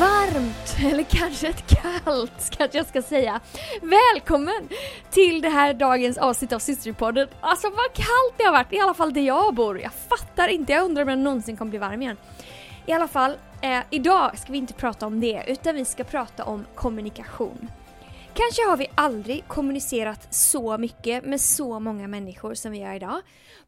varmt, eller kanske ett kallt kanske jag ska säga. Välkommen till det här dagens avsnitt av Systerpodden. Alltså vad kallt det har varit, i alla fall där jag bor. Jag fattar inte, jag undrar om jag någonsin kommer bli varm igen. I alla fall, eh, idag ska vi inte prata om det, utan vi ska prata om kommunikation. Kanske har vi aldrig kommunicerat så mycket med så många människor som vi gör idag.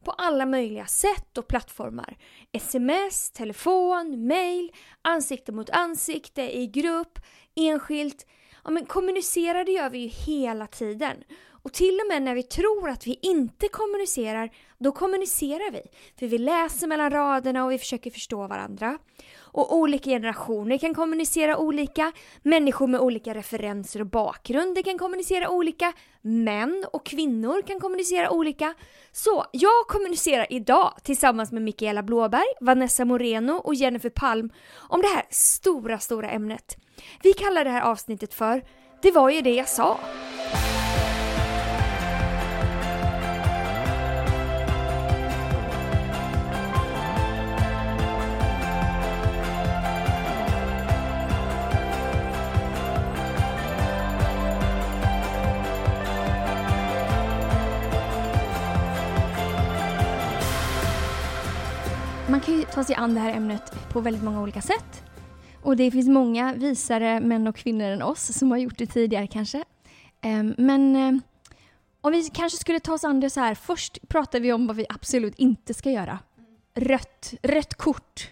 På alla möjliga sätt och plattformar. Sms, telefon, mail, ansikte mot ansikte, i grupp, enskilt. Ja, men kommunicerar det gör vi ju hela tiden. Och till och med när vi tror att vi inte kommunicerar, då kommunicerar vi. För vi läser mellan raderna och vi försöker förstå varandra. Och olika generationer kan kommunicera olika, människor med olika referenser och bakgrunder kan kommunicera olika, män och kvinnor kan kommunicera olika. Så jag kommunicerar idag tillsammans med Mikaela Blåberg, Vanessa Moreno och Jennifer Palm om det här stora, stora ämnet. Vi kallar det här avsnittet för Det var ju det jag sa. Tar sig an det här ämnet på väldigt många olika sätt. Och det finns många visare män och kvinnor än oss som har gjort det tidigare kanske. Ehm, men eh, om vi kanske skulle ta oss an det så här. Först pratar vi om vad vi absolut inte ska göra. Rött, rött kort.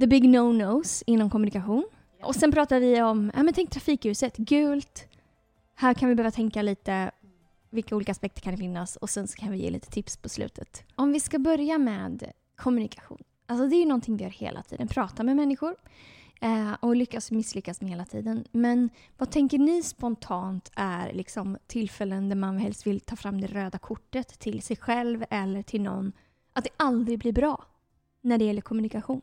The big no-nos inom kommunikation. Och sen pratar vi om, ja men tänk trafikljuset, gult. Här kan vi behöva tänka lite vilka olika aspekter kan det finnas och sen så kan vi ge lite tips på slutet. Om vi ska börja med kommunikation. Alltså det är ju någonting vi gör hela tiden, prata med människor eh, och lyckas och misslyckas med hela tiden. Men vad tänker ni spontant är liksom tillfällen där man helst vill ta fram det röda kortet till sig själv eller till någon? Att det aldrig blir bra när det gäller kommunikation.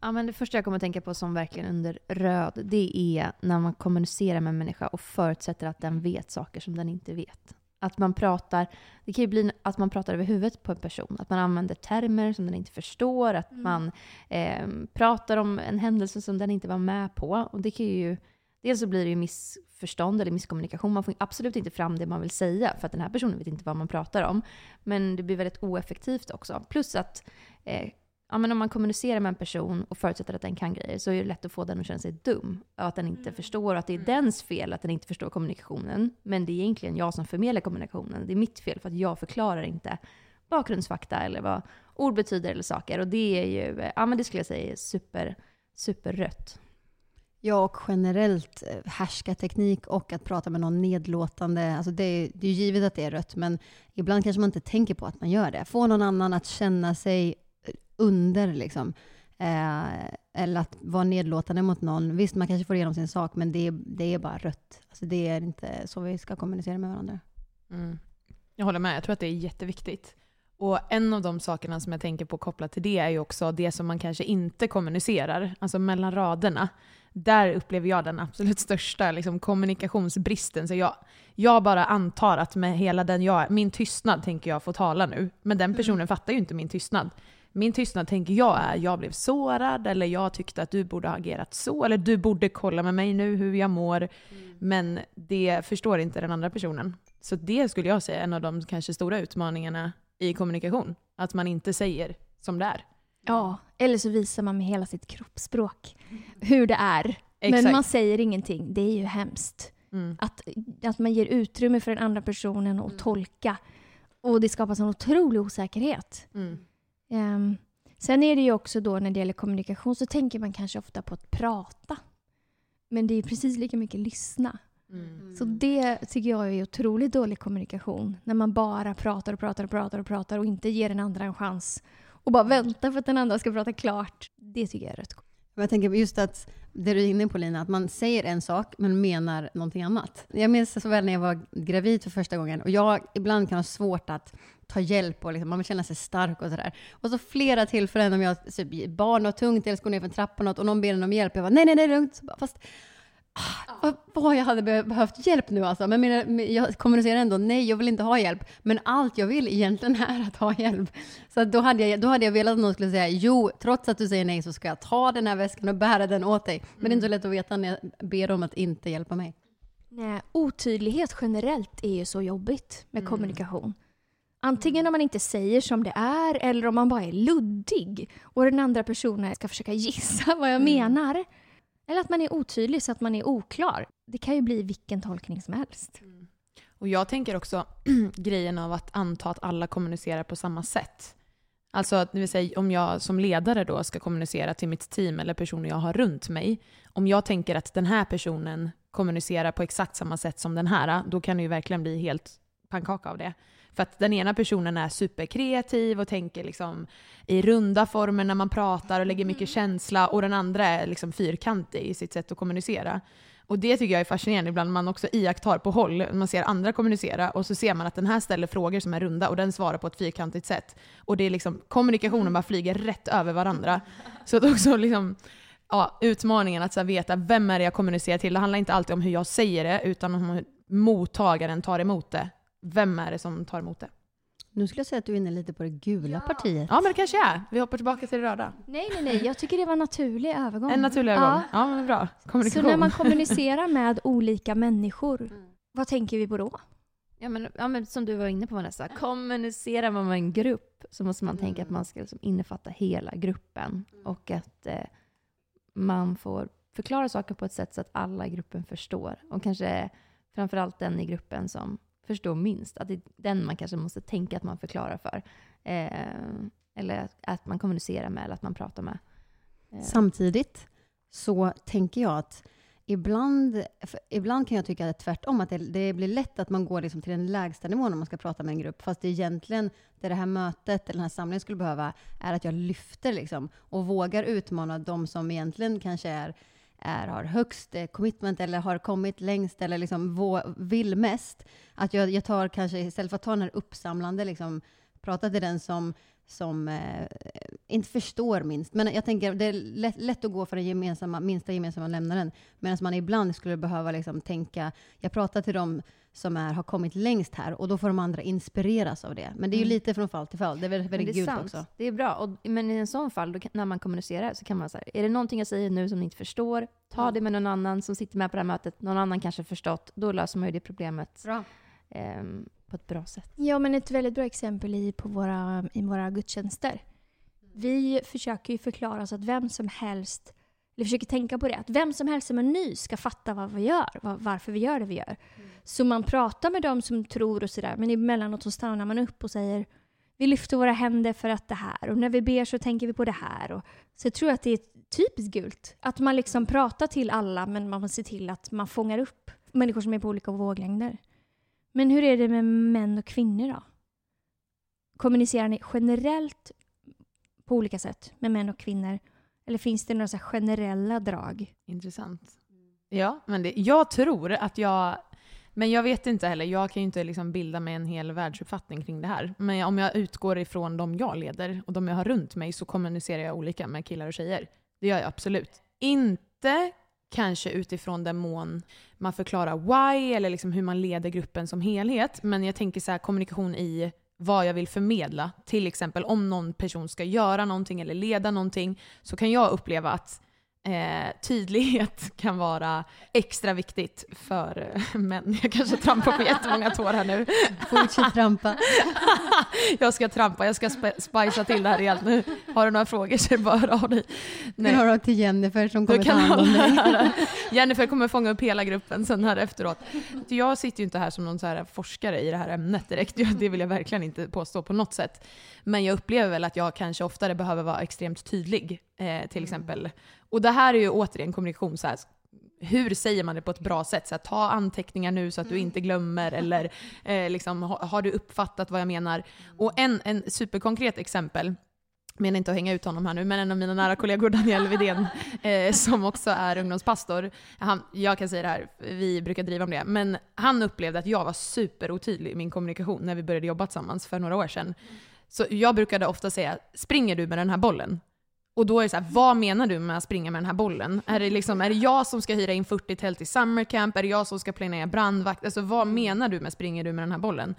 Ja, men det första jag kommer att tänka på som verkligen under röd, det är när man kommunicerar med en människa och förutsätter att den vet saker som den inte vet. Att man pratar, det kan ju bli att man pratar över huvudet på en person. Att man använder termer som den inte förstår. Att mm. man eh, pratar om en händelse som den inte var med på. Och det kan ju, dels så blir det ju missförstånd eller misskommunikation. Man får absolut inte fram det man vill säga för att den här personen vet inte vad man pratar om. Men det blir väldigt oeffektivt också. Plus att eh, ja, men om man kommunicerar med en person och förutsätter att den kan grejer så är det lätt att få den att känna sig dum. Och att den inte mm. förstår och att det är mm. dens fel att den inte förstår kommunikationen. Men det är egentligen jag som förmedlar kommunikationen. Det är mitt fel för att jag förklarar inte bakgrundsfakta eller vad ord betyder eller saker. Och det är ju, ja men det skulle jag säga är super, superrött. Ja, och generellt eh, härskarteknik och att prata med någon nedlåtande. Alltså det, är, det är givet att det är rött, men ibland kanske man inte tänker på att man gör det. Få någon annan att känna sig under. Liksom. Eh, eller att vara nedlåtande mot någon. Visst, man kanske får igenom sin sak, men det, det är bara rött. Alltså, det är inte så vi ska kommunicera med varandra. Mm. Jag håller med. Jag tror att det är jätteviktigt. Och en av de sakerna som jag tänker på kopplat till det är ju också det som man kanske inte kommunicerar, alltså mellan raderna. Där upplever jag den absolut största liksom, kommunikationsbristen. Så jag, jag bara antar att med hela den jag min tystnad tänker jag få tala nu. Men den mm. personen mm. fattar ju inte min tystnad. Min tystnad tänker jag är jag blev sårad eller jag tyckte att du borde ha agerat så eller du borde kolla med mig nu hur jag mår. Mm. Men det förstår inte den andra personen. Så det skulle jag säga är en av de kanske stora utmaningarna i kommunikation. Att man inte säger som det är. Ja, eller så visar man med hela sitt kroppsspråk hur det är. Exakt. Men man säger ingenting. Det är ju hemskt. Mm. Att, att man ger utrymme för den andra personen att mm. tolka. Och det skapar en otrolig osäkerhet. Mm. Um, sen är det ju också då när det gäller kommunikation så tänker man kanske ofta på att prata. Men det är precis lika mycket lyssna. Mm. Så det tycker jag är otroligt dålig kommunikation. När man bara pratar och pratar och pratar och pratar och inte ger den andra en chans. Och bara väntar för att den andra ska prata klart. Det tycker jag är rätt jag tänker just att det du är inne på Lina, att man säger en sak men menar någonting annat. Jag minns så väl när jag var gravid för första gången och jag ibland kan ha svårt att ta hjälp och liksom, man vill känna sig stark och sådär. Och så flera tillfällen om jag typ, barn och tungt eller ska gå ner för trappan och någon ber en om hjälp. Jag bara nej, nej, nej, lugnt. Fast vad, vad jag hade be- behövt hjälp nu alltså. Men mina, jag kommunicerar ändå, nej jag vill inte ha hjälp. Men allt jag vill egentligen är att ha hjälp. Så då, hade jag, då hade jag velat att någon skulle säga, jo, trots att du säger nej så ska jag ta den här väskan och bära den åt dig. Men det är inte så lätt att veta när jag ber om att inte hjälpa mig. Nej, otydlighet generellt är ju så jobbigt med kommunikation. Antingen om man inte säger som det är eller om man bara är luddig och den andra personen ska försöka gissa vad jag menar. Eller att man är otydlig så att man är oklar. Det kan ju bli vilken tolkning som helst. Mm. Och jag tänker också grejen av att anta att alla kommunicerar på samma sätt. Alltså att, det vill säga, om jag som ledare då ska kommunicera till mitt team eller personer jag har runt mig. Om jag tänker att den här personen kommunicerar på exakt samma sätt som den här, då kan det ju verkligen bli helt pannkaka av det. För att den ena personen är superkreativ och tänker liksom i runda former när man pratar och lägger mycket känsla och den andra är liksom fyrkantig i sitt sätt att kommunicera. Och det tycker jag är fascinerande ibland, man också iakttar på håll, man ser andra kommunicera och så ser man att den här ställer frågor som är runda och den svarar på ett fyrkantigt sätt. Och det är liksom, kommunikationen bara flyger rätt över varandra. Så att också liksom, ja, utmaningen att så veta vem är det jag kommunicerar till. Det handlar inte alltid om hur jag säger det, utan om hur mottagaren tar emot det. Vem är det som tar emot det? Nu skulle jag säga att du är inne lite på det gula partiet. Ja, men det kanske är. Vi hoppar tillbaka till det röda. Nej, nej, nej. Jag tycker det var en naturlig övergång. En naturlig övergång. Ja, men bra. Så Kommunikation. när man kommunicerar med olika människor, vad tänker vi på då? Ja men, ja men som du var inne på Vanessa, kommunicerar man med en grupp så måste man tänka att man ska liksom innefatta hela gruppen och att eh, man får förklara saker på ett sätt så att alla i gruppen förstår. Och kanske framförallt den i gruppen som förstår minst. Att det är den man kanske måste tänka att man förklarar för. Eh, eller att man kommunicerar med eller att man pratar med. Eh, Samtidigt så tänker jag att ibland, ibland kan jag tycka att det är tvärtom, att det, det blir lätt att man går liksom till den lägsta nivån när man ska prata med en grupp, fast det egentligen, det det här mötet eller den här samlingen skulle behöva, är att jag lyfter liksom och vågar utmana de som egentligen kanske är är, har högst eh, commitment eller har kommit längst eller liksom vå, vill mest. Att jag, jag tar kanske, istället för att ta den här uppsamlande, liksom, prata till den som, som eh, inte förstår minst. Men jag tänker, det är lätt, lätt att gå för den gemensamma, minsta gemensamma nämnaren. Medan man ibland skulle behöva liksom tänka, jag pratar till dem som är, har kommit längst här och då får de andra inspireras av det. Men det är ju Mm. lite från fall till fall. Det är väldigt, väldigt gult också. Det är bra. Och, men i en sån fall, då när man kommunicerar, så kan man säga, är det någonting jag säger nu som ni inte förstår, ta Mm. det med någon annan som sitter med på det här mötet. Någon annan kanske förstått. Då löser man ju det problemet Bra. ehm, på ett bra sätt. Ja, men ett väldigt bra exempel i, på våra, i våra gudstjänster. Vi försöker ju förklara så att vem som helst, eller försöker tänka på det, att vem som helst som är ny ska fatta vad vi gör, var, varför vi gör det vi gör. Så man pratar med dem som tror och sådär, men emellanåt så stannar man upp och säger vi lyfter våra händer för att det här och när vi ber så tänker vi på det här. Och, så jag tror att det är typiskt gult. Att man liksom pratar till alla men man ser till att man fångar upp människor som är på olika våglängder. Men hur är det med män och kvinnor då? Kommunicerar ni generellt på olika sätt med män och kvinnor? Eller finns det några så här generella drag? Intressant. Ja, men det, jag tror att jag... Men jag vet inte heller, jag kan ju inte liksom bilda mig en hel världsuppfattning kring det här. Men om jag utgår ifrån de jag leder och de jag har runt mig så kommunicerar jag olika med killar och tjejer. Det gör jag absolut. Inte kanske utifrån den mån man förklarar why eller liksom hur man leder gruppen som helhet. Men jag tänker så här, kommunikation i vad jag vill förmedla. Till exempel om någon person ska göra någonting eller leda någonting så kan jag uppleva att eh, tydlighet kan vara extra viktigt för eh, män. Jag kanske trampar på jättemånga tår här nu. Fortsätt trampa. jag ska trampa, jag ska spe- spicea till det här rejält nu. Har du några frågor så bara höra av dig. Har du till Jennifer som kommer ta hand om dig. Jennifer kommer fånga upp hela gruppen sen här efteråt. Jag sitter ju inte här som någon så här forskare i det här ämnet direkt. Det vill jag verkligen inte påstå på något sätt. Men jag upplever väl att jag kanske oftare behöver vara extremt tydlig. Eh, till exempel. Och det här är ju återigen kommunikation. Så här, hur säger man det på ett bra sätt? Så här, ta anteckningar nu så att du inte glömmer. Eller eh, liksom, ha, har du uppfattat vad jag menar? Och en, en superkonkret exempel menar inte att hänga ut honom här nu, men en av mina nära kollegor, Daniel Widén, eh, som också är ungdomspastor, han, jag kan säga det här, vi brukar driva om det, men han upplevde att jag var superotydlig i min kommunikation när vi började jobba tillsammans för några år sedan. Så jag brukade ofta säga, springer du med den här bollen? Och då är det så här, vad menar du med att springa med den här bollen? Är det, liksom, är det jag som ska hyra in 40 tält i summercamp? Är det jag som ska planera brandvakt? Alltså vad menar du med springer du med den här bollen?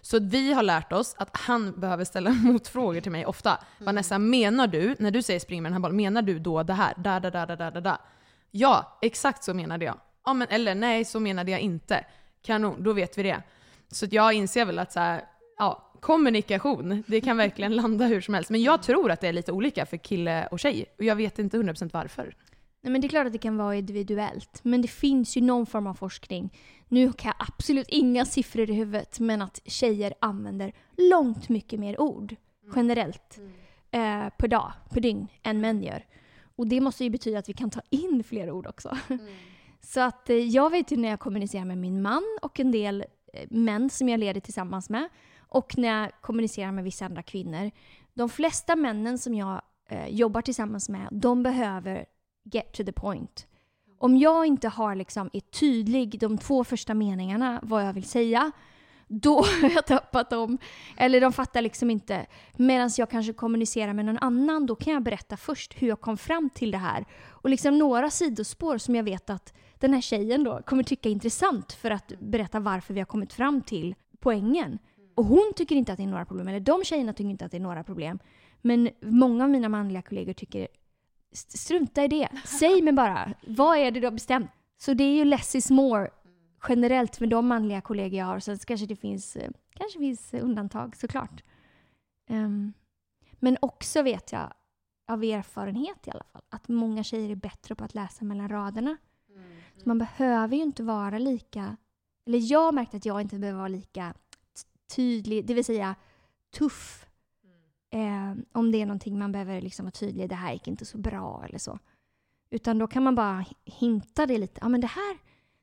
Så vi har lärt oss att han behöver ställa motfrågor till mig ofta. Vanessa, menar du, när du säger spring med den här bollen, menar du då det här? Da, da, da, da, da, da, da. Ja, exakt så menade jag. Ja, men, eller nej, så menade jag inte. Kanon, då vet vi det. Så jag inser väl att så här, ja, kommunikation, det kan verkligen landa hur som helst. Men jag tror att det är lite olika för kille och tjej. Och jag vet inte 100% varför. Nej, men det är klart att det kan vara individuellt, men det finns ju någon form av forskning. Nu kan jag absolut inga siffror i huvudet, men att tjejer använder långt mycket mer ord generellt eh, per dag, per dygn, än män gör. Och det måste ju betyda att vi kan ta in fler ord också. Så att eh, jag vet ju när jag kommunicerar med min man och en del eh, män som jag leder tillsammans med och när jag kommunicerar med vissa andra kvinnor. De flesta männen som jag eh, jobbar tillsammans med, de behöver get to the point. Om jag inte har liksom, är tydlig de två första meningarna vad jag vill säga, då har jag tappat dem. Eller de fattar liksom inte. Medan jag kanske kommunicerar med någon annan, då kan jag berätta först hur jag kom fram till det här. Och liksom några sidospår som jag vet att den här tjejen då kommer tycka är intressant för att berätta varför vi har kommit fram till poängen. Och hon tycker inte att det är några problem, eller de tjejerna tycker inte att det är några problem. Men många av mina manliga kollegor tycker "St- strunta i det. Säg mig bara, vad är det du har bestämt? Så det är ju less is more generellt med de manliga kollegor jag har. Sen kanske det finns, kanske finns undantag såklart. Ehm, men också vet jag av erfarenhet i alla fall att många tjejer är bättre på att läsa mellan raderna. Så man behöver ju inte vara lika, eller jag har märkt att jag inte behöver vara lika tydlig, det vill säga tuff. Eh, om det är någonting man behöver liksom vara tydlig, det här gick inte så bra eller så. Utan då kan man bara hinta det lite. Ja men det här,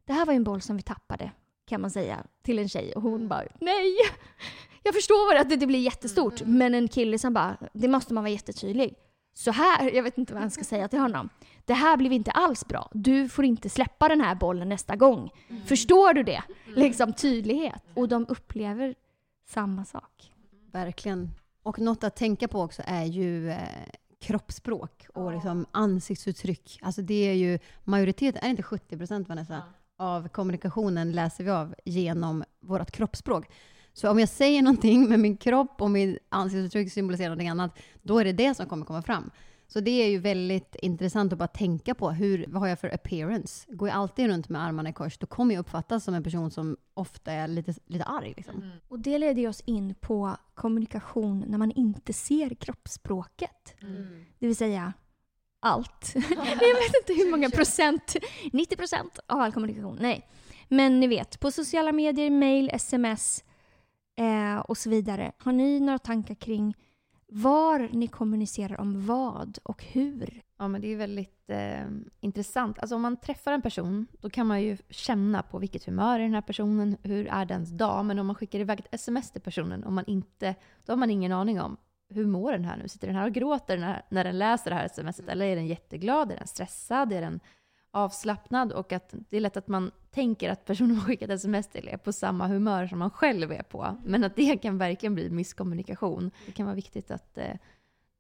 det här var ju en boll som vi tappade, kan man säga till en tjej. Och hon bara, nej! Jag förstår att det, det blir jättestort, men en kille som bara, det måste man vara jättetydlig. Så här, jag vet inte vad jag ska säga till honom. Det här blev inte alls bra. Du får inte släppa den här bollen nästa gång. Förstår du det? Liksom tydlighet. Och de upplever samma sak. Verkligen. Och något att tänka på också är ju eh, kroppsspråk och liksom ansiktsuttryck. Alltså det är ju majoriteten, är det inte 70 procent Vanessa, av kommunikationen läser vi av genom vårt kroppsspråk. Så om jag säger någonting med min kropp och min ansiktsuttryck symboliserar någonting annat, då är det det som kommer komma fram. Så det är ju väldigt intressant att bara tänka på. Hur, vad har jag för appearance? Går jag alltid runt med armarna i kors, då kommer jag uppfattas som en person som ofta är lite, lite arg. Liksom. Och det leder oss in på kommunikation när man inte ser kroppsspråket. Det vill säga allt. jag vet inte hur många procent, 90 procent av all kommunikation. Nej. Men ni vet, på sociala medier, mail, sms eh, och så vidare. Har ni några tankar kring var ni kommunicerar om vad och hur? Ja, men det är väldigt eh, intressant. Alltså om man träffar en person, då kan man ju känna på vilket humör är den här personen, hur är dens dag. Men om man skickar iväg ett sms till personen, om man inte, då har man ingen aning om hur mår den här nu? Sitter den här och gråter när, när den läser det här smset? Eller är den jätteglad? Är den stressad? Är den avslappnad? Och att det är lätt att man tänker att personen man skickat sms till är på samma humör som man själv är på. Men att det kan verkligen bli misskommunikation. Det kan vara viktigt att eh,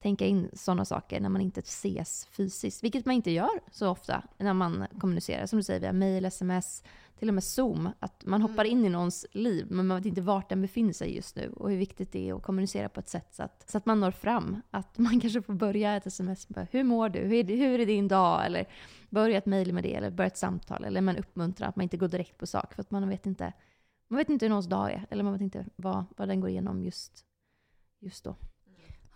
tänka in sådana saker när man inte ses fysiskt. Vilket man inte gör så ofta när man kommunicerar. Som du säger, via mail, sms, till och med Zoom. Att man hoppar in i någons liv, men man vet inte vart den befinner sig just nu. Och hur viktigt det är att kommunicera på ett sätt så att, så att man når fram. Att man kanske får börja ett sms med hur mår du? Hur är, det- hur är din dag? Eller börja ett mail med det, eller börja ett samtal. Eller man uppmuntrar att man inte går direkt på sak. För att man vet inte, man vet inte hur någons dag är. Eller man vet inte vad, vad den går igenom just, just då.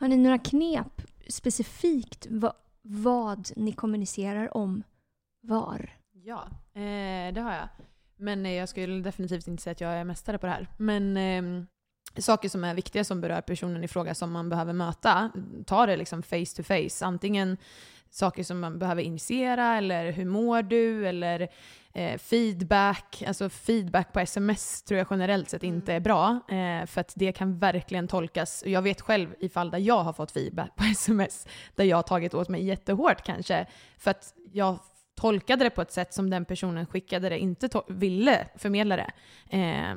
Har ni några knep specifikt va, vad ni kommunicerar om var? Ja, eh, det har jag. Men eh, jag skulle definitivt inte säga att jag är mästare på det här. Men eh, saker som är viktiga som berör personen i fråga som man behöver möta, ta det liksom face to face. Antingen saker som man behöver initiera, eller hur mår du, eller eh, feedback. Alltså feedback på sms tror jag generellt sett inte är bra, eh, för att det kan verkligen tolkas. Jag vet själv i fall där jag har fått feedback på sms, där jag har tagit åt mig jättehårt kanske, för att jag tolkade det på ett sätt som den personen skickade det inte ville förmedla det. Eh,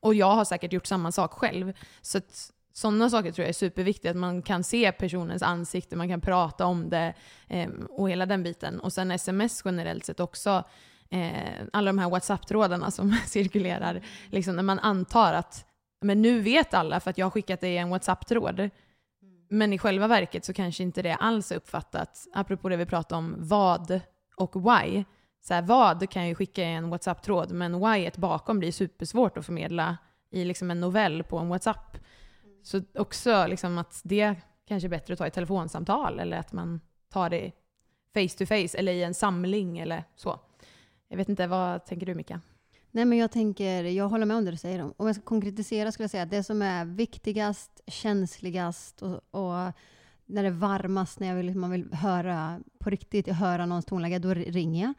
och jag har säkert gjort samma sak själv. Så att sådana saker tror jag är superviktigt. Att man kan se personens ansikte, man kan prata om det eh, och hela den biten. Och sen sms generellt sett också. Eh, alla de här WhatsApp-trådarna som cirkulerar. Liksom när man antar att men nu vet alla för att jag har skickat det i en WhatsApp-tråd. Men i själva verket så kanske inte det alls är uppfattat. Apropå det vi pratade om, vad och why. Så här, vad kan jag ju skicka i en WhatsApp-tråd, men why bakom blir supersvårt att förmedla i liksom en novell på en WhatsApp. Så också liksom att det kanske är bättre att ta i telefonsamtal eller att man tar det face to face eller i en samling eller så. Jag vet inte, vad tänker du Mika? Nej, men jag tänker, jag håller med om det du säger. Om jag ska konkretisera skulle jag säga att det som är viktigast, känsligast och, och när det är varmast, när jag vill, man vill höra på riktigt, höra någons tonläge, då ringer jag.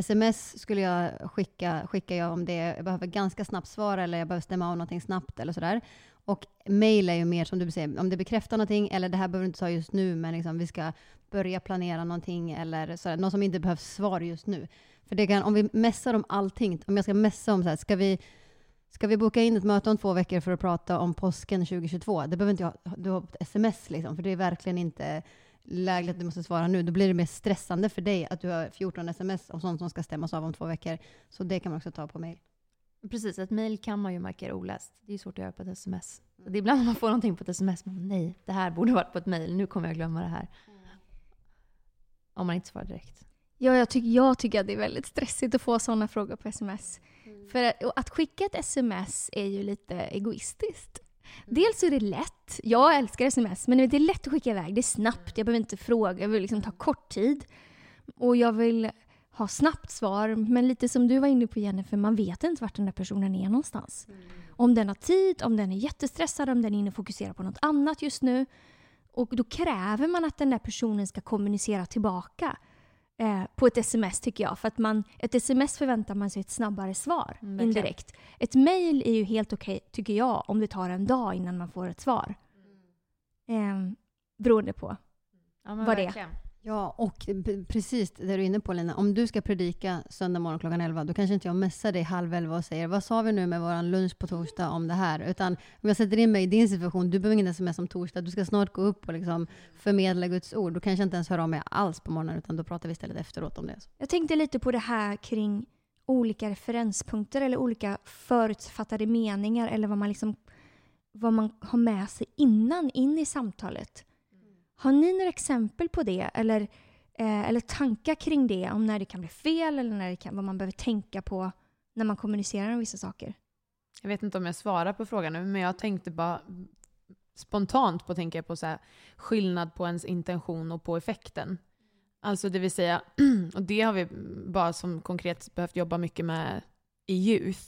Sms skulle jag skicka, skickar jag om det, jag behöver ganska snabbt svar eller jag behöver stämma av någonting snabbt eller sådär. Och mail är ju mer som du säger, om det bekräftar någonting eller det här behöver du inte ta just nu, men liksom, vi ska börja planera någonting eller sådär, något som inte behövs svar just nu. För det kan, om vi mässar om allting, om jag ska mässa om så här, ska vi, ska vi boka in ett möte om två veckor för att prata om påsken 2022? Det behöver inte jag, du ha ett sms liksom, för det är verkligen inte lägligt att du måste svara nu. Då blir det mer stressande för dig att du har 14 sms om sånt som ska stämmas av om två veckor. Så det kan man också ta på mail. Precis, ett mail kan man ju markera oläst. Det är svårt att göra på ett sms. Så det är ibland man får någonting på ett sms, men nej, det här borde varit på ett mail. Nu kommer jag glömma det här. Om man inte svarar direkt. Ja, jag, tycker, jag tycker att det är väldigt stressigt att få sådana frågor på sms. Mm. För att, att skicka ett sms är ju lite egoistiskt. Mm. Dels är det lätt. Jag älskar sms, men det är lätt att skicka iväg. Det är snabbt. Jag behöver inte fråga. Jag vill liksom ta kort tid. Och jag vill ha snabbt svar. Men lite som du var inne på Jennifer, man vet inte vart den där personen är någonstans. Mm. Om den har tid, om den är jättestressad, om den är inne och fokuserar på något annat just nu. Och då kräver man att den där personen ska kommunicera tillbaka eh, på ett sms tycker jag. För att man, ett sms förväntar man sig ett snabbare svar mm, indirekt. Ett mail är ju helt okej, okay, tycker jag, om det tar en dag innan man får ett svar. Mm. Eh, beroende på ja, vad det är. Ja, och precis det du är inne på Lina. Om du ska predika söndag morgon klockan 11, då kanske inte jag messar dig halv elva och säger vad sa vi nu med vår lunch på torsdag om det här? Utan om jag sätter in mig i din situation, du behöver ingen sms om torsdag, du ska snart gå upp och liksom förmedla Guds ord. Då kanske jag inte ens hör av mig alls på morgonen, utan då pratar vi istället efteråt om det. Jag tänkte lite på det här kring olika referenspunkter eller olika förutfattade meningar eller vad man, liksom, vad man har med sig innan in i samtalet. Har ni några exempel på det eller, eh, eller tankar kring det om när det kan bli fel eller när det kan, vad man behöver tänka på när man kommunicerar om vissa saker? Jag vet inte om jag svarar på frågan nu, men jag tänkte bara spontant på tänka på så här, skillnad på ens intention och på effekten. Alltså det vill säga, och det har vi bara som konkret behövt jobba mycket med i youth,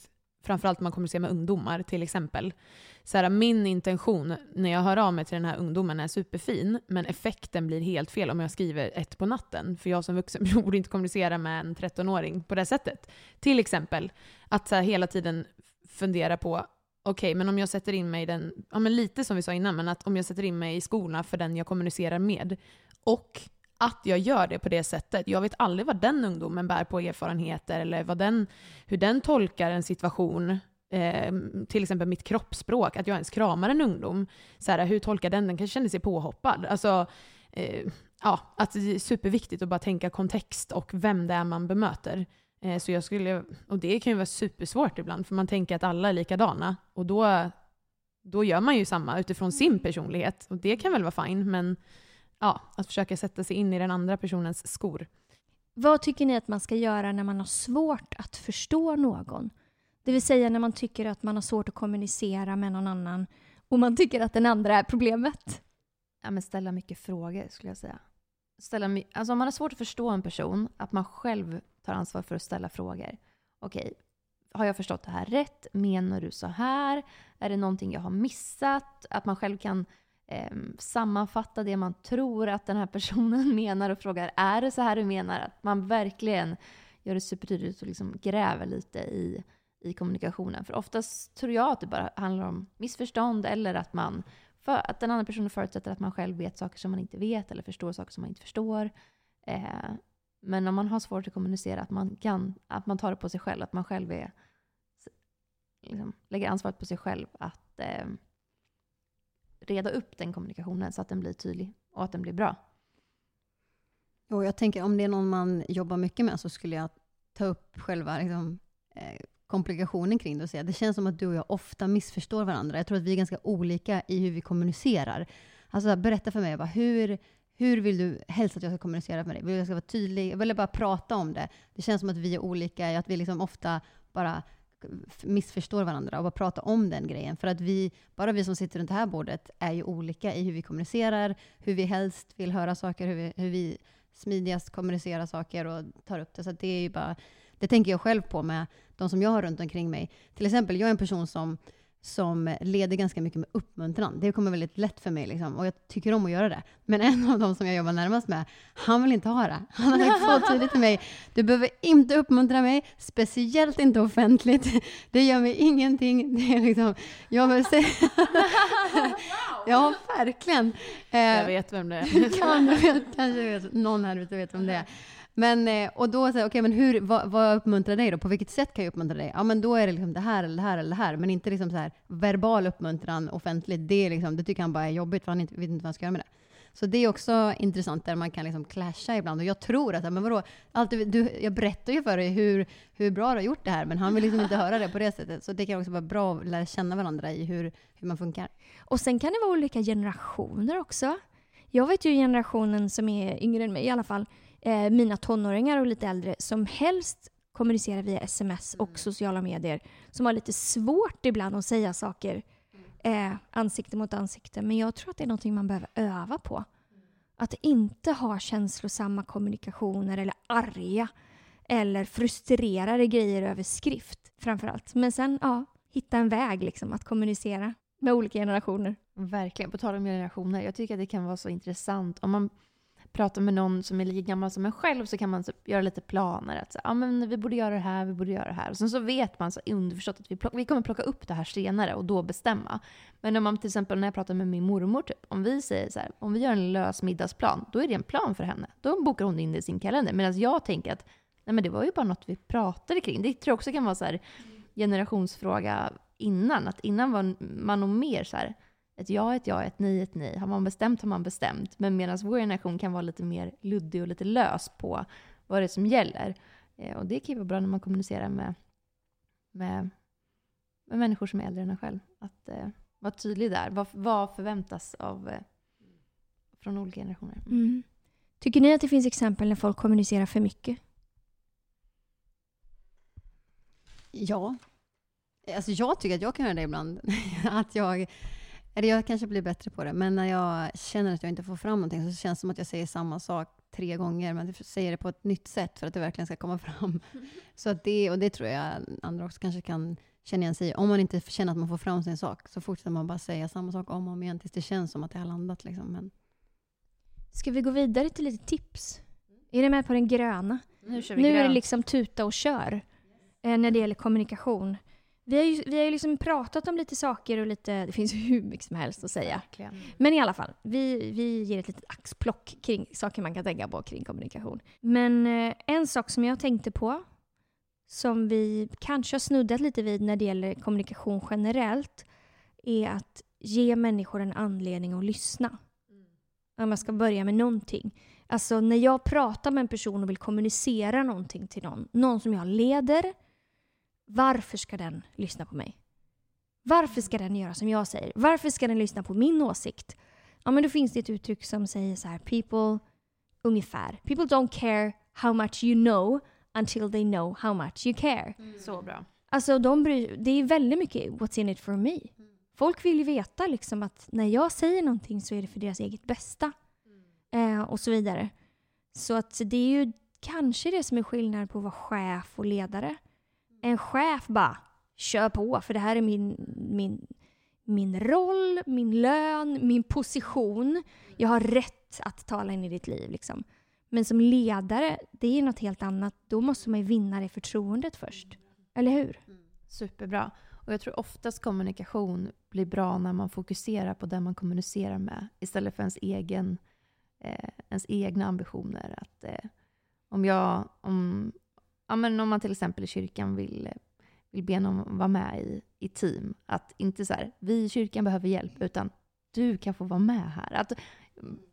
framförallt när man kommunicerar med ungdomar till exempel så här, min intention när jag hör av mig till den här ungdomen är superfin, men effekten blir helt fel om jag skriver ett på natten. För jag som vuxen borde inte kommunicera med en 13-åring på det sättet. Till exempel, att så här, hela tiden fundera på okej, okay, men om jag sätter in mig i den, ja men lite som vi sa innan, men att om jag sätter in mig i skorna för den jag kommunicerar med och att jag gör det på det sättet. Jag vet aldrig vad den ungdomen bär på erfarenheter eller vad den, hur den tolkar en situation eh, till exempel mitt kroppsspråk, att jag ens kramar en ungdom. Så här, hur tolkar den? Den kanske känner sig påhoppad. Alltså, eh, ja, att det är superviktigt att bara tänka kontext och vem det är man bemöter. Eh, så jag skulle, och det kan ju vara supersvårt ibland, för man tänker att alla är likadana. Och då, då gör man ju samma utifrån sin personlighet. Och det kan väl vara fine, men ja, att försöka sätta sig in i den andra personens skor. Vad tycker ni att man ska göra när man har svårt att förstå någon? Det vill säga när man tycker att man har svårt att kommunicera med någon annan och man tycker att den andra är problemet. Ja, men ställa mycket frågor skulle jag säga. Ställa, alltså om man har svårt att förstå en person, att man själv tar ansvar för att ställa frågor. Okej, har jag förstått det här rätt? Menar du så här? Är det någonting jag har missat? Att man själv kan eh, sammanfatta det man tror att den här personen menar och frågar, är det så här du menar? Att man verkligen gör det supertydligt och liksom gräver lite i i kommunikationen. För oftast tror jag att det bara handlar om missförstånd eller att, man, för, att den andra personen förutsätter att man själv vet saker som man inte vet eller förstår saker som man inte förstår. Eh, men om man har svårt att kommunicera, att man, kan, att man tar det på sig själv, att man själv är, liksom, lägger ansvaret på sig själv att, eh, reda upp den kommunikationen så att den blir tydlig och att den blir bra. Och jag tänker om det är någon man jobbar mycket med så skulle jag ta upp själva liksom, eh, komplikationen kring det och säga det känns som att du och jag ofta missförstår varandra. Jag tror att vi är ganska olika i hur vi kommunicerar. Alltså berätta för mig, bara, hur, hur vill du helst att jag ska kommunicera med dig? Vill du att jag ska vara tydlig? Jag vill bara prata om det. Det känns som att vi är olika i att vi liksom ofta bara missförstår varandra och bara prata om den grejen. För att vi, bara vi som sitter runt det här bordet är ju olika i hur vi kommunicerar, hur vi helst vill höra saker, hur vi, hur vi smidigast kommunicerar saker och tar upp det. Så det är ju bara, det tänker jag själv på med de som jag har runt omkring mig. Till exempel, jag är en person som som leder ganska mycket med uppmuntran. Det kommer väldigt lätt för mig liksom, och jag tycker om att göra det. Men en av dem som jag jobbar närmast med, han vill inte ha det. Han har sagt så tydligt till mig, du behöver inte uppmuntra mig, speciellt inte offentligt. Det gör mig ingenting. Det är liksom, jag vill säga... ja, verkligen. Jag eh, vet vem det är. kan, vet, kanske vet, någon här ute vet vem det är. Men, eh, och då säger okej, okay, men hur, vad, vad uppmuntrar dig då? På vilket sätt kan jag uppmuntra dig? Ja, men då är det liksom det här eller det här eller det här, men inte liksom så här verbal uppmuntran offentligt. Det, är liksom, det tycker han bara är jobbigt, för han inte, vet inte vad han ska göra med det. Så det är också intressant där man kan liksom clasha ibland. Och jag tror att, men vadå, alltid, du, jag berättar ju för dig hur, hur bra du har gjort det här, men han vill liksom inte höra det på det sättet. Så det kan också vara bra att lära känna varandra i hur, hur man funkar. Och sen kan det vara olika generationer också. Jag vet ju generationen som är yngre än mig i alla fall, eh, mina tonåringar och lite äldre som helst kommunicerar via sms och mm. sociala medier som har lite svårt ibland att säga saker eh, ansikte mot ansikte. Men jag tror att det är någonting man behöver öva på. Att inte ha känslosamma kommunikationer eller arga eller frustrerade grejer över skrift framförallt. Men sen, ja, hitta en väg liksom att kommunicera med olika generationer. Verkligen. På tal om generationer, jag tycker att det kan vara så intressant om man pratar med någon som är lika gammal som en själv så kan man så göra lite planer. Att så, ah, men vi borde göra det här, vi borde göra det här. Och sen så vet man så underförstått att vi, plock, vi kommer plocka upp det här senare och då bestämma. Men om man till exempel när jag pratar med min mormor, typ, om vi säger så här, om vi gör en lös middagsplan, då är det en plan för henne. Då bokar hon in det i sin kalender. Medan jag tänker att nej men det var ju bara något vi pratade kring. Det tror jag också kan vara så här generationsfråga innan. Att innan var man nog mer så här, ett ja, ett ja, ett nej, ett nej. Har man bestämt har man bestämt. Men medan vår generation kan vara lite mer luddig och lite lös på vad det är som gäller. Eh, och det kan ju vara bra när man kommunicerar med, med, med människor som är äldre än en själv. Att eh, vara tydlig där. Vad, vad förväntas av, eh, från olika generationer? Mm. Tycker ni att det finns exempel när folk kommunicerar för mycket? Ja. Alltså jag tycker att jag kan göra det ibland. att jag eller jag kanske blir bättre på det, men när jag känner att jag inte får fram någonting så känns det som att jag säger samma sak tre gånger, men jag säger det på ett nytt sätt för att det verkligen ska komma fram. Så att det, och det tror jag andra också kanske kan känna igen sig i. Om man inte känner att man får fram sin sak så fortsätter man bara säga samma sak om och om igen tills det känns som att det har landat. Liksom. Men... Ska vi gå vidare till lite tips? Är ni med på den gröna? Nu, nu är det liksom tuta och kör eh, när det gäller kommunikation. Vi har ju, vi har ju liksom pratat om lite saker och lite, det finns hur mycket som helst att säga. Verkligen. Men i alla fall, vi, vi ger ett litet axplock kring saker man kan tänka på kring kommunikation. Men eh, en sak som jag tänkte på, som vi kanske har snuddat lite vid när det gäller kommunikation generellt, är att ge människor en anledning att lyssna. Om jag ska börja med någonting. Alltså när jag pratar med en person och vill kommunicera någonting till någon, någon som jag leder, varför ska den lyssna på mig? Varför ska den göra som jag säger? Varför ska den lyssna på min åsikt? Ja, men då finns det ett uttryck som säger så här, people, ungefär, people don't care how much you know until they know how much you care. Mm. Så bra. Alltså, de bryr, det är väldigt mycket what's in it for me. Mm. Folk vill ju veta liksom att när jag säger någonting så är det för deras eget bästa. Mm. Eh, och så vidare. Så att det är ju kanske det som är skillnad på att vara chef och ledare en chef bara kör på för det här är min, min, min roll, min lön, min position. Jag har rätt att tala in i ditt liv. Liksom. Men som ledare, det är något helt annat. Då måste man ju vinna det förtroendet först. Eller hur? Mm. Superbra. Och jag tror oftast kommunikation blir bra när man fokuserar på den man kommunicerar med istället för ens, egen, eh, ens egna ambitioner. Att, eh, om, jag, om, ja, men om man till exempel i kyrkan vill, vill be någon vara med i, i team. Att inte så här, vi i kyrkan behöver hjälp, utan du kan få vara med här. Att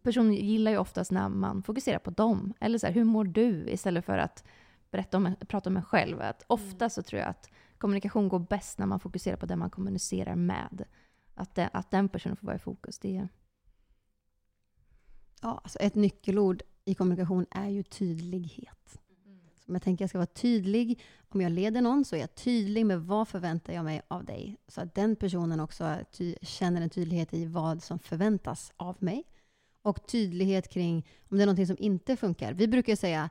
personen gillar ju oftast när man fokuserar på dem. Eller så här, hur mår du? Istället för att berätta om, prata om en själv. Att ofta så tror jag att kommunikation går bäst när man fokuserar på den man kommunicerar med. Att, det, att den personen får vara i fokus. Det är, Ja, alltså ett nyckelord i kommunikation är ju tydlighet. Men jag tänker att jag ska vara tydlig, om jag leder någon så är jag tydlig med vad förväntar jag mig av dig. Så att den personen också ty- känner en tydlighet i vad som förväntas av mig. Och tydlighet kring om det är någonting som inte funkar. Vi brukar säga,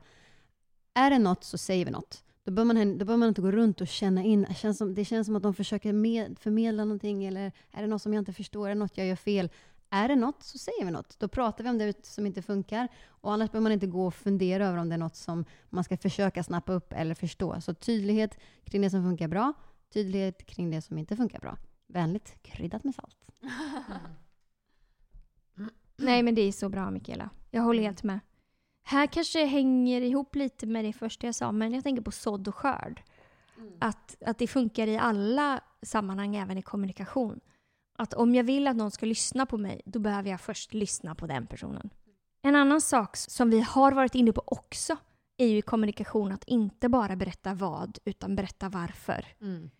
är det något så säger vi något. Då bör man, då bör man inte gå runt och känna in, det känns som, det känns som att de försöker med, förmedla någonting eller är det något som jag inte förstår, är det något jag gör fel? Är det något så säger vi något. Då pratar vi om det som inte funkar. Och annars behöver man inte gå och fundera över om det är något som man ska försöka snappa upp eller förstå. Så tydlighet kring det som funkar bra, tydlighet kring det som inte funkar bra. Vänligt kryddat med salt. Nej men det är så bra Mikaela. Jag håller helt med. Här kanske hänger ihop lite med det första jag sa, men jag tänker på sådd och skörd. Att, att det funkar i alla sammanhang, även i kommunikation. Att om jag vill att någon ska lyssna på mig, då behöver jag först lyssna på den personen. En annan sak som vi har varit inne på också är ju i kommunikation att inte bara berätta vad, utan berätta varför. Mm.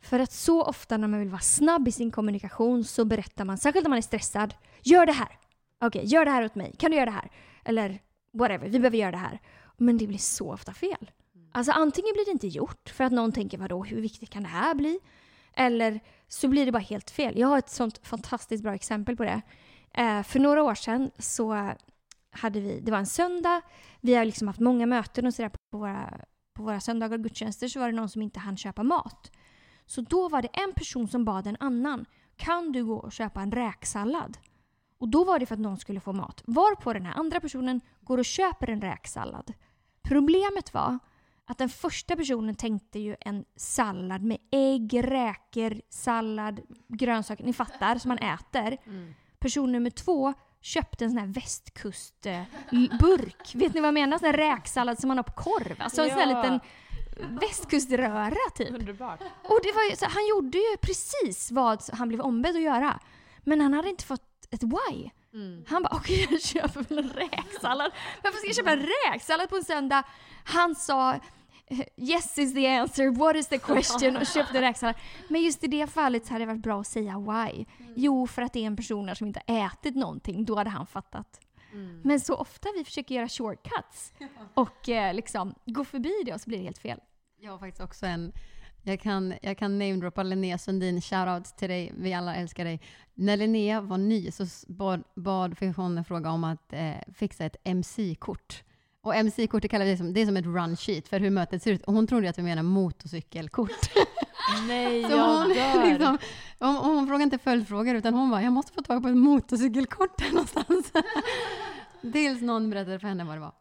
För att så ofta när man vill vara snabb i sin kommunikation så berättar man, särskilt när man är stressad, gör det här. Okej, gör det här åt mig. Kan du göra det här? Eller whatever, vi behöver göra det här. Men det blir så ofta fel. Alltså antingen blir det inte gjort för att någon tänker vadå, hur viktigt kan det här bli? Eller så blir det bara helt fel. Jag har ett sånt fantastiskt bra exempel på det. Eh, för några år sedan så hade vi, det var en söndag, vi har liksom haft många möten och sådär på våra, på våra söndagar och gudstjänster så var det någon som inte hann köpa mat. Så då var det en person som bad en annan, kan du gå och köpa en räksallad? Och då var det för att någon skulle få mat. Varpå den här andra personen går och köper en räksallad. Problemet var att den första personen tänkte ju en sallad med ägg, räkor, sallad, grönsaker. Ni fattar, som man äter. Person nummer två köpte en sån här västkustburk. Vet ni vad jag menar? Sån här räksallad som man har på korv. Alltså en sån här Ja. liten västkuströra typ. Underbart. Och det var ju, så han gjorde ju precis vad han blev ombedd att göra. Men han hade inte fått ett why. Mm. Han bara okej jag köper väl en räksallad. Varför ska jag köpa en räksallad på en söndag? Han sa yes is the answer, what is the question och köpte räksallad. Men just i det fallet så hade det varit bra att säga why. Jo för att det är en person här som inte har ätit någonting, då hade han fattat. Mm. Men så ofta vi försöker göra shortcuts och eh, liksom gå förbi det och så blir det helt fel. Jag har faktiskt också en... Jag kan, jag kan namedroppa Linnea Sundin, shoutout till dig, vi alla älskar dig. När Linnea var ny så bad, bad fick hon en fråga om att eh, fixa ett MC-kort. Och MC-kortet kallar vi det som, det är som ett run sheet för hur mötet ser ut. Och hon trodde att vi menar motorcykelkort. Nej, Så jag hon, dör. liksom, hon, hon frågade inte följdfrågor utan hon bara, jag måste få tag på ett motorcykelkort här någonstans. Tills någon berättade för henne vad det var.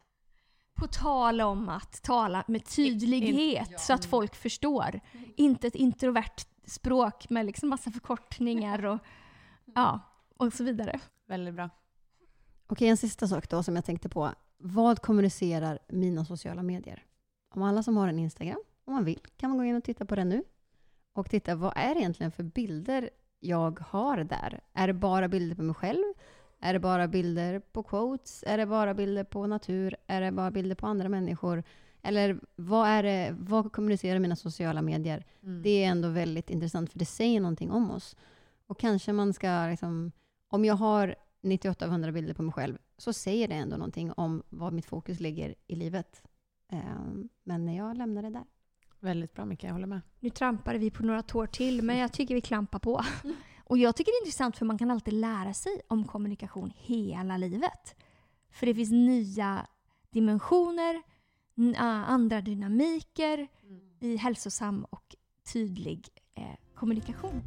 På tal om att tala med tydlighet så att folk förstår. Inte ett introvert språk med liksom massa förkortningar och, ja, och så vidare. Väldigt bra. Okej, en sista sak då som jag tänkte på. Vad kommunicerar mina sociala medier? Om alla som har en Instagram, om man vill, kan man gå in och titta på den nu. Och titta, vad är det egentligen för bilder jag har där? Är det bara bilder på mig själv? Är det bara bilder på quotes? Är det bara bilder på natur? Är det bara bilder på andra människor? Eller vad, är det, vad kommunicerar mina sociala medier? Mm. Det är ändå väldigt intressant för det säger någonting om oss. Och kanske man ska, liksom, om jag har 98 av 100 bilder på mig själv, så säger det ändå någonting om var mitt fokus ligger i livet. Ehm, Men jag lämnar det där. Väldigt bra Micke, jag håller med. Nu trampade vi på några tår till, men jag tycker vi klampar på. Och jag tycker det är intressant för man kan alltid lära sig om kommunikation hela livet. För det finns nya dimensioner, andra dynamiker i hälsosam och tydlig eh, kommunikation.